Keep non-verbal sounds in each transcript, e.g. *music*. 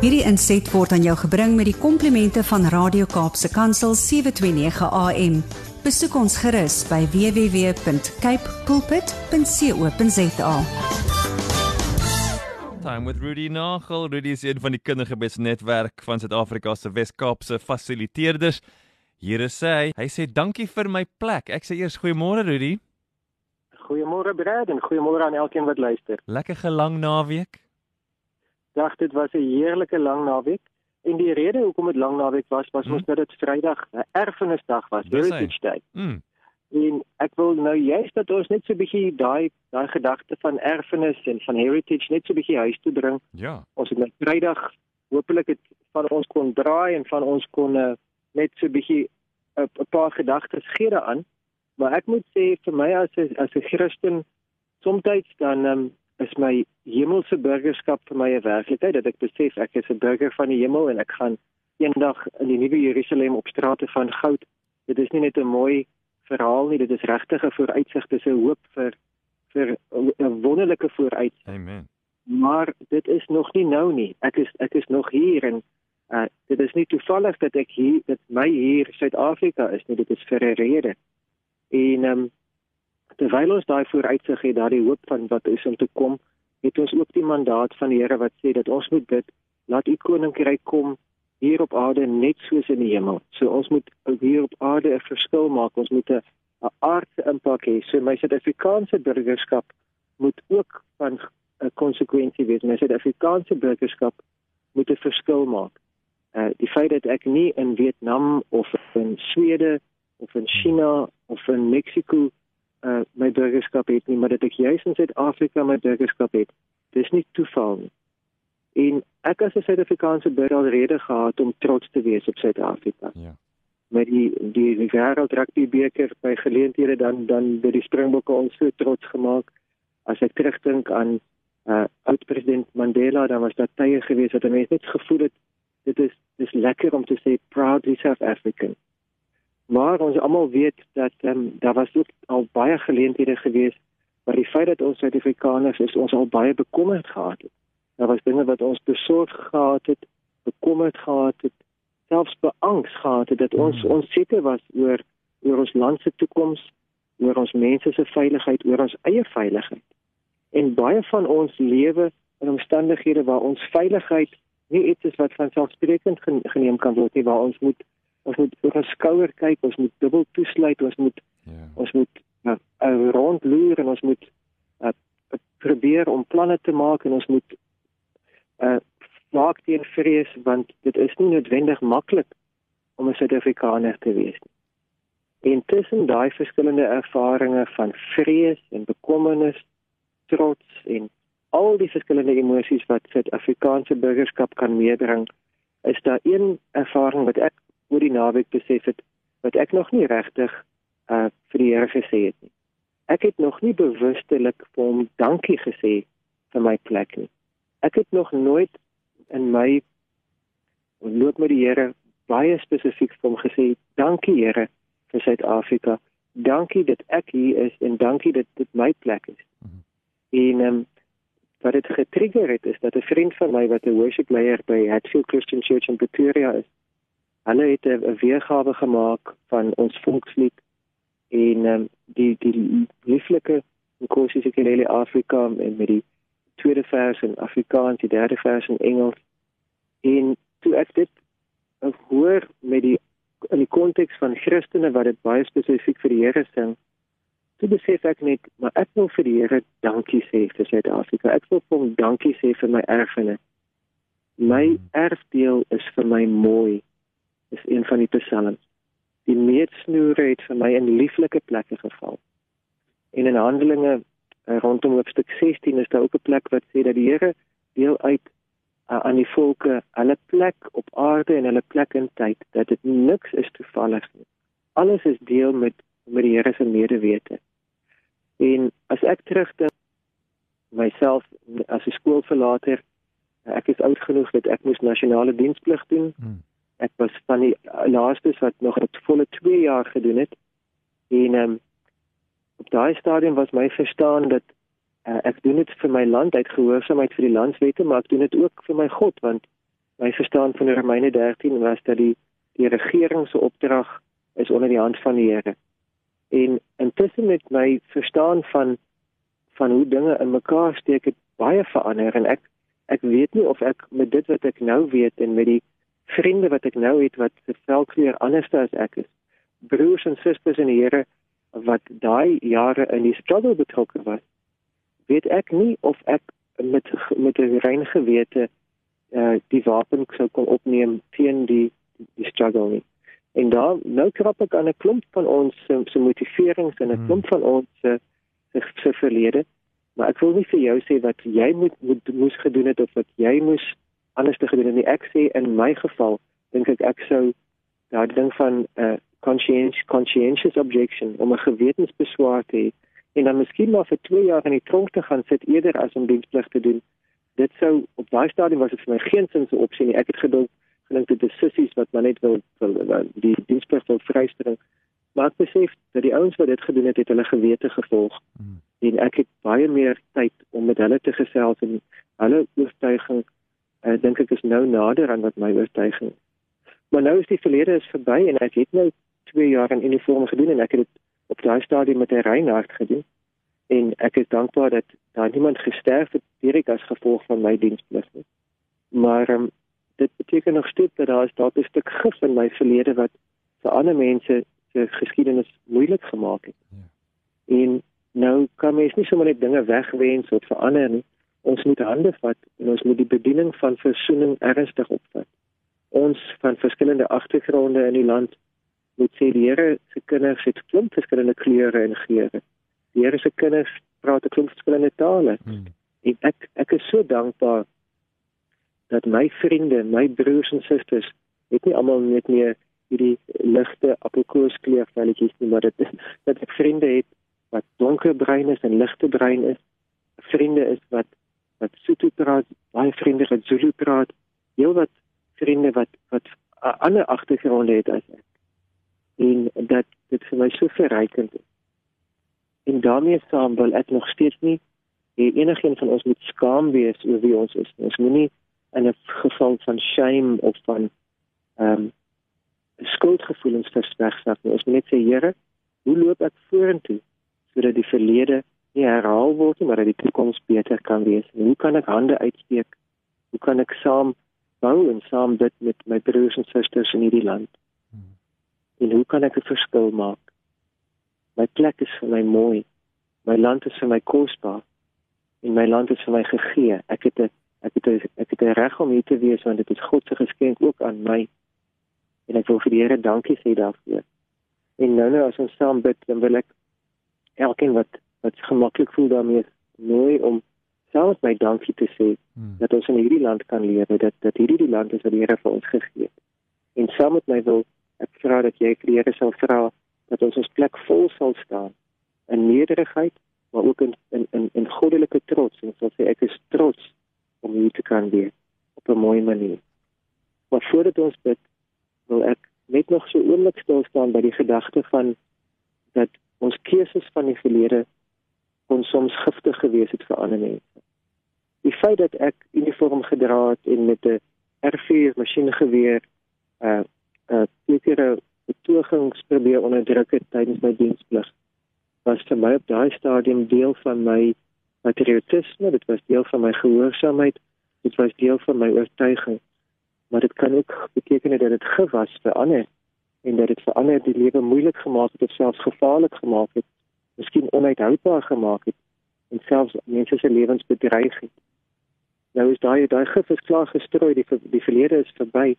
Hierdie inset word aan jou gebring met die komplimente van Radio Kaapse Kansel 729 AM. Besoek ons gerus by www.cape pulpit.co.za. Time with Rudy Nagel. Rudy is een van die kindergebedsnetwerk van Suid-Afrika se Wes-Kaapse fasiliteerders. Hier is hy. Hy sê dankie vir my plek. Ek sê eers goeiemôre Rudy. Goeiemôre Brad en goeiemôre aan elkeen wat luister. Lekker gelang naweek dag dit was 'n heerlike lang naweek en die rede hoekom dit lang naweek was was mos hmm. dat dit Vrydag 'n erfenisdag was, Heritage Day. Mm. En ek wil nou juist dat ons net so 'n bietjie daai daai gedagte van erfenis en van heritage net so 'n bietjie huis toe bring. Ja. Ons het net Vrydag hopelik dit van ons kon draai en van ons kon uh, net so 'n bietjie 'n paar gedagtes gee daaraan. Maar ek moet sê vir my as 'n as 'n Christen soms dan um, is my hemelse burgerskap vir my 'n werklikheid dat ek besef ek is 'n burger van die hemel en ek gaan eendag in die nuwe Jerusalem op strate van goud. Dit is nie net 'n mooi verhaal nie, dit is regtig 'n vooruitsig, dis 'n hoop vir vir 'n wonderlike vooruitsig. Amen. Maar dit is nog nie nou nie. Ek is ek is nog hier en uh dit is nie toevallig dat ek hier dat my hier Suid-Afrika is nie, dit is vir 'n rede. En ehm um, terwyl ons daai vooruitsig het, daai hoop van wat is om te kom, het ons ook die mandaat van die Here wat sê dat ons moet bid, laat u koninkryk kom hier op aarde net soos in die hemel. So ons moet hier op aarde 'n verskil maak. Ons moet 'n aardse impak hê. So my Suid-Afrikaanse burgerskap moet ook van 'n konsekwensie wees. My Suid-Afrikaanse burgerskap moet 'n verskil maak. Uh die feit dat ek nie in Vietnam of in Swede of in China of in Mexiko uh, my burgerskap het nie, maar dat ek juis in Suid-Afrika my burgerskap het. Dis nie toeval nie. En ek as 'n Suid-Afrikaanse burger al rede gehad om trots te wees op Suid-Afrika. Ja. Met die die, die wêreld rugby beker by geleenthede dan dan by die Springbokke ons so trots gemaak. As ek terugdink aan uh oud president Mandela, dan was dit tye gewees dat mense net gevoel het dit is dis lekker om te sê proudly South African. Maar ons almal weet dat um, daar was ook al baie geleenthede gewees waar die feit dat ons Suid-Afrikaners is ons al baie bekommerd gehad het. Daar was dinge wat ons besorg gehad het, bekommerd gehad het, selfs beangs gehad het dat ons hmm. onseker was oor oor ons land se toekoms, oor ons mense se veiligheid, oor ons eie veiligheid. En baie van ons lewe in omstandighede waar ons veiligheid nie iets is wat van selfsprekend geneem kan word nie, waar ons moet ons moet oor ons skouer kyk, ons moet dubbel toesluit, ons moet ja. ons moet uh, rondloer en ons moet uh, probeer om planne te maak en ons moet uh maak teen vrees want dit is nie noodwendig maklik om 'n Suid-Afrikaner te wees nie. En tussen daai verskillende ervarings van vrees en bekommernis, trots en al die verskillende emosies wat Suid-Afrikaanse burgerskap kan meebring, is daar een ervaring wat ek oor die naweek besef het wat ek nog nie regtig uh vir die Here gesê het nie. Ek het nog nie bewustelik vir hom dankie gesê vir my plek nie. Ek het nog nooit in my loop met die Here baie spesifiek vir hom gesê dankie Here vir Suid-Afrika. Dankie dat ek hier is en dankie dat dit my plek is. -hmm. En um, wat dit getrigger het is dat 'n vriend van my wat 'n worship leier by Hatfield Christian Church in Pretoria is, Hulle het 'n weergawe gemaak van ons volkslied en um, die die lieflike kursus ek in Afrika en met die tweede vers in Afrikaans, die derde vers in Engels. En toe ek dit hoor met die in die konteks van Christene wat dit baie spesifiek vir die Here sing, toe besef ek net, maar ek wil vir die Here dankie sê vir Suid-Afrika. Ek wil hom dankie sê vir my erfenis. My hmm. erfdeel is vir my mooi is een van die psalms. Die meetsnoere het vir my in lieflike plekke geval. En in Handelinge uh, rondom hoofstuk 16 is daar ook 'n plek wat sê dat die Here deel uit uh, aan die volke hulle plek op aarde en hulle plek in tyd, dat dit niks is toevallig nie. Alles is deel met met die Here se medewete. En as ek terugdink myself as 'n skoolverlater, ek is oud genoeg dat ek moes nasionale diensplig doen. Hmm ek was van die laastes wat nog 'n volle 2 jaar gedoen het. En ehm um, op daai stadium was my verstaan dat uh, ek doen dit vir my land uit gehoorsaamheid vir die landswette, maar ek doen dit ook vir my God want my verstaan van Romeine 13 was dat die die regering se opdrag is onder die hand van die Here. En intussen met my verstaan van van hoe dinge in mekaar steek het baie verander en ek ek weet nie of ek met dit wat ek nou weet en met die vriende wat ek nou het wat se velkleur anders as ek is broers en susters in die Here wat daai jare in die struggle betrokke was weet ek nie of ek met met 'n rein gewete uh, die wapen sou kon opneem teen die die struggle nie. En daar nou krap ek aan 'n klomp van ons se so motiverings en 'n hmm. klomp van ons se se verlede. Maar ek wil nie vir jou sê wat jy moet moet moes gedoen het of wat jy moes anders te gedoen het nie. Ek sê in my geval dink ek ek sou daai ding van 'n uh, conscientious conscientious objection om 'n gewetensbeswaar te hê en dan miskien maar vir 2 jaar in die tronk te gaan sit eerder as om diensplig te doen. Dit sou op daai stadium was dit vir my geen sin se opsie nie. Ek het gedink gedink dit is sissies wat maar net wil, wil, die diensplig wil vrystelling. Maar ek besef dat die ouens wat dit gedoen het, het hulle gewete gevolg. Hmm. En ek het baie meer tyd om met hulle te gesels en hulle oortuiging uh, dink ek is nou nader aan wat my oortuiging. Maar nou is die verlede is verby en ek het nou 2 jaar in uniform gedoen en ek het dit op daai stadium met 'n reinhart gedoen. En ek is dankbaar dat daar niemand gesterf het direk as gevolg van my diensplig nie. Maar um, dit beteken nog steeds dat daar is dalk 'n stuk gif in my verlede wat vir ander mense se geskiedenis moeilik gemaak het. Ja. En nou kan mens nie sommer net dinge wegwens of verander nie. Ons moet hande vat en ons moet die bediening van versoening ernstig opvat. Ons van verskillende agtergronde in die land moet sê die Here se kinders het klomp verskillende kleure en geure. Die Here se kinders praat 'n klomp verskillende tale. Hmm. En ek ek is so dankbaar dat my vriende, my broers en susters, het nie almal net meer hierdie ligte appelkoerskleur velletjies nie, maar dit *laughs* dat ek vriende het wat donkerbruin is en ligte bruin is. Vriende is wat wat Sotho praat, baie vriende wat Zulu praat, heel wat vriende wat wat 'n ander agtergrond het as ek en dat dit vir my so verrykend is. En daarmee saam wil ek nog steeds nie enigiemand van ons moet skaam wees oor wie ons is. Ons moenie in 'n geval van shame of van ehm um, skuldgevoelens versprek nie. Ons moet net sê Here, hoe loop ek vorentoe sodat die verlede nie herhaal word nie, maar dat die toekoms beter kan wees. En hoe kan ek hande uitsteek? Hoe kan ek saam bou en saam dit met my broers en susters in hierdie land? En hoe kan ek 'n verskil maak? My plek is vir my mooi. My land is vir my kosbaar. En my land is vir my gegee. Ek het 'n ek het 'n ek het 'n reg om hier te wees want dit is God se geskenk ook aan my. En ek wil vir die Here dankie sê daarvoor. En nou nou as ons saam bid, dan wil ek elkeen wat wat gemaklik voel daarmee nooi om selfs my dankie te sê hmm. dat ons in hierdie land kan lewe, dat dat hierdie die land is wat die Here vir ons gegee het. En saam met my wil Ek vra dat jy vir Here sal vra dat ons ons plek vol sal staan in nederigheid, maar ook in in in, in goddelike trots en sal sê ek is trots om hier te kan wees op 'n mooi manier. Maar voordat ons bid, wil ek net nog so oomblik stil staan by die gedagte van dat ons keuses van die verlede kon soms giftig gewees het vir ander mense. Die feit dat ek uniform gedra het en met 'n R4 masjiengeweer uh uh sekere betogings probeer onderdruk het tydens my diensplig was vir my op daai stadium deel van my patriotisme dit was deel van my gehoorsaamheid dit was deel van my oortuiging maar dit kan ook beteken dat dit gewas vir ander en dat dit vir ander die lewe moeilik gemaak het of selfs gevaarlik gemaak het miskien onuithoudbaar gemaak het en selfs mense se lewens bedreig het nou is daai daai gif is klaar gestrooi die die verlede is verby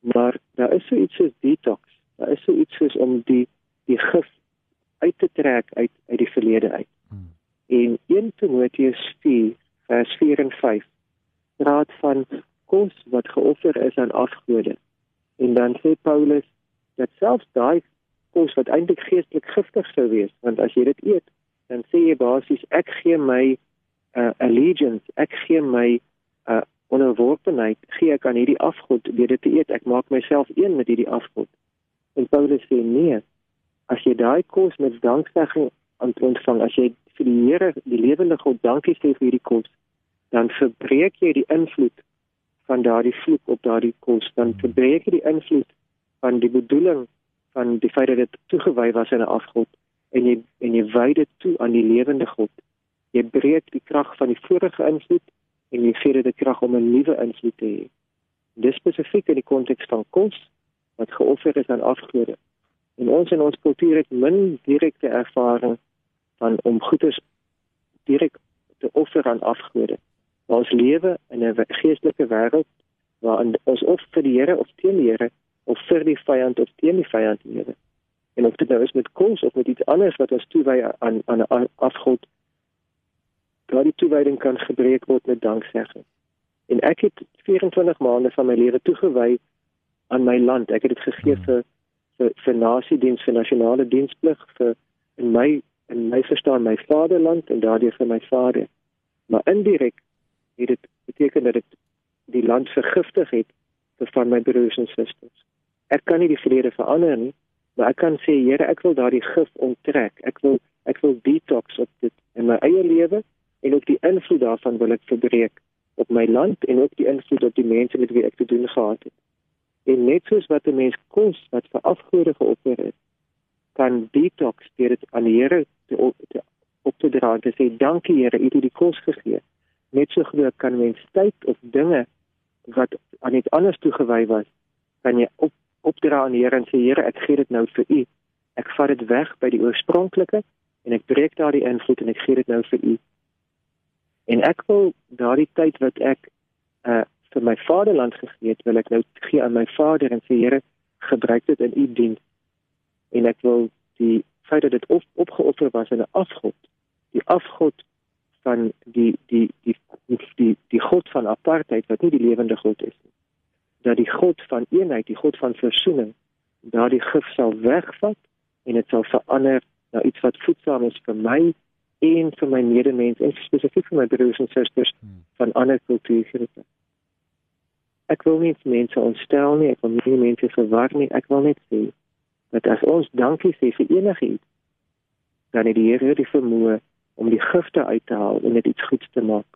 maar daar is so iets soos detox. Daar is so iets soos om die die gif uit te trek uit uit die verlede uit. Hmm. En 1 Timoteus 4 vers 4 en 5 praat van kos wat geoffer is aan afgode. En dan sê Paulus dat selfs daai kos wat eintlik geestelik giftig sou wees, want as jy dit eet, dan sê jy basies ek gee my uh, allegiance, ek gee my uh, onderworpenheid gee ek aan hierdie afgod deur dit te eet. Ek maak myself een met hierdie afgod. En Paulus sê nee. As jy daai kos met danksegging ontvang, as jy vir die Here, die lewende God, dankie sê vir hierdie kos, dan verbreek jy die invloed van daardie vloek op daardie kos, dan verbreek jy die invloed van die bedoeling van die feit dat dit toegewy was aan 'n afgod en jy en jy wy dit toe aan die lewende God. Jy breek die krag van die vorige invloed en jy gee dit die krag om 'n nuwe invloed te hê. Dis spesifiek in die konteks van kos wat geoffer is aan afgode. En ons in ons kultuur het min direkte ervaring van om goeders direk te offer aan afgode. Maar ons lewe in 'n geestelike wêreld waarin ons of vir die Here of teen die Here of vir die vyand of teen die vyand lewe. En of dit nou is met kos of met iets anders wat ons toewy aan aan 'n afgod, daardie toewyding kan gebreek word met danksegging. En ek het 24 maande van my lewe toegewy aan my land. Ek het dit gegee hmm. vir vir vir nasiediens, vir nasionale diensplig, vir in my in my verstaan my vaderland en daardie vir my vader. Maar indirek het dit beteken dat dit die land vergiftig het vir van my broers en susters. Ek kan nie die vrede verander nie, maar ek kan sê Here, ek wil daardie gif onttrek. Ek wil ek wil detox op dit in my eie lewe en ook die invloed daarvan wil ek verbreek op my land en ook die invloed op die mense met wie ek te doen gehad het. En net soos wat 'n mens kos wat vir afgode geoffer is, kan detox deur dit aan die Here te, te op te dra en te sê dankie Here, U het die kos gegee. Net so groot kan mens tyd of dinge wat aan iets anders toegewy was, kan jy op opdra aan die Here en sê Here, ek gee dit nou vir U. Ek vat dit weg by die oorspronklike en ek breek daardie invloed en ek gee dit nou vir U. En ek wil daardie tyd wat ek uh vir my vaderland gegee het, wil ek nou gee aan my vader en sê Here, gebruik dit in U diens. En ek wil die feit dat dit op, opgeoffer was aan 'n afgod, die afgod van die die die die die die god van apartheid wat nie die lewende god is nie. Dat die god van eenheid, die god van versoening, daardie gif sal wegvat en dit sal verander na iets wat voedsaam is vir my en vir my medemens en spesifiek vir my broers en susters hmm. van ander kultuurgroepe. Ek wil nie mense ontstel nie, ek wil nie mense verwar nie, ek wil net sê dat as ons dankie sê vir enigiets, dan het die Here die vermoë om die gifte uit te haal en dit iets goeds te maak.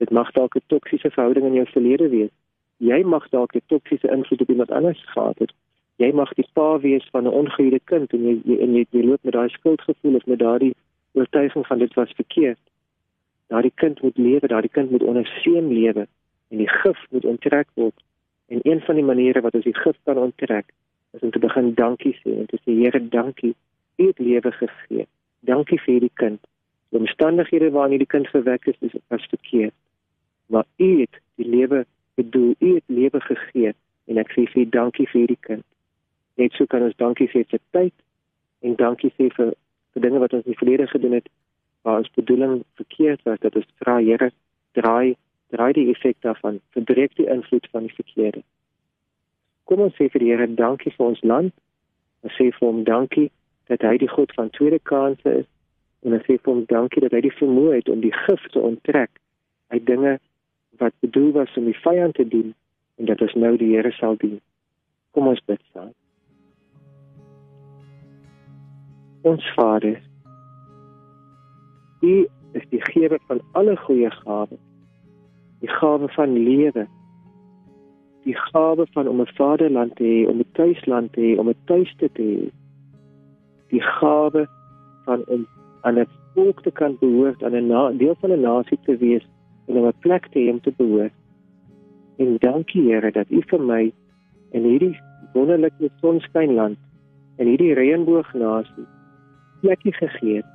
Dit mag dalk 'n toksiese verhouding in jou verlede wees. Jy mag dalk 'n toksiese invloed op iemand anders gehad het. Jy mag die pa wees van 'n ongehuwde kind en jy, jy en jy, jy loop met daai skuldgevoel of met daardie oortuiging van dit was verkeerd. Daardie kind moet lewe, daardie kind moet onder seën lewe en die gif moet onttrek word. En een van die maniere wat ons die gif kan onttrek, is om te begin dankie sê en te sê Here, dankie. U het lewe gegee. Dankie vir die kind. Die omstandighede waarin die kind verwek is, is was verkeerd. Maar u het die lewe bedoel, u het lewe gegee en ek sê vir dankie vir die kind. Net so kan ons dankie sê vir tyd en dankie sê vir vir dinge wat ons in die verlede gedoen het waar ons bedoeling verkeerd was dat ons vra Here draai draai die effek daarvan verbreek die invloed van die verkeerde kom ons sê vir die Here dankie vir ons land. Ons sê vir hom dankie dat hy die God van tweede kansse is en ons sê vir hom dankie dat hy die vermoë het om die gif te onttrek uit dinge wat bedoel was om die vyand te dien en dat ons nou die Here sal dien. Kom ons bid saam. Ons Vader, U is die gewer van alle goeie gawes. Die gawe van lewe, die gawe van om 'n vaderland te hê, om 'n tuisland te hê, om 'n tuiste te hê. Die gawe van om aan 'n volk te kan behoort, aan 'n deel van 'n nasie te wees en om 'n plek te hê om te behoort. En dankie Here dat U vir my in hierdie wonderlike sonskynland en hierdie reënboognasie plekie gegee het.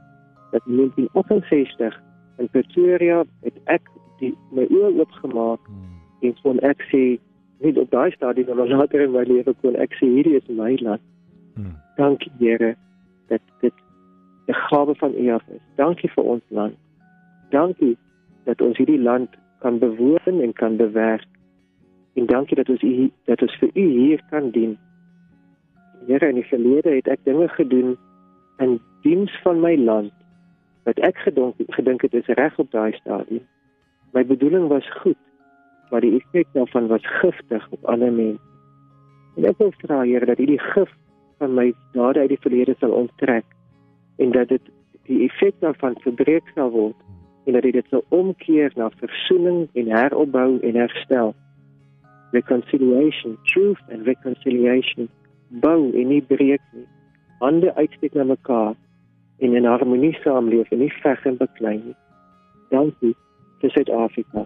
Dat in 1968 in Pretoria het ek die my oë oopgemaak hmm. en kon ek sê nie op daai stadium maar later in my lewe kon ek sê hierdie is my land. Hmm. Dankie Here dat dit 'n gawe van U af is. Dankie vir ons land. Dankie dat ons hierdie land kan bewoon en kan bewerk. En dankie dat ons U dat ons vir U hier kan dien. Here in die verlede het ek dinge gedoen in diens van my land wat ek gedink gedink het is reg op daai stadium. My bedoeling was goed maar die effek daarvan was giftig op ander mense. En ek wil vra Here dat hierdie gif van my dade uit die verlede sal onttrek en dat dit die effek daarvan verbreek sal word en dat dit sal omkeer na versoening en heropbou en herstel reconciliation, truth and reconciliation bou en nie breek nie. Hande uitsteek na mekaar en in harmonie saamleef en nie veg en beklei nie. Dankie vir Suid-Afrika.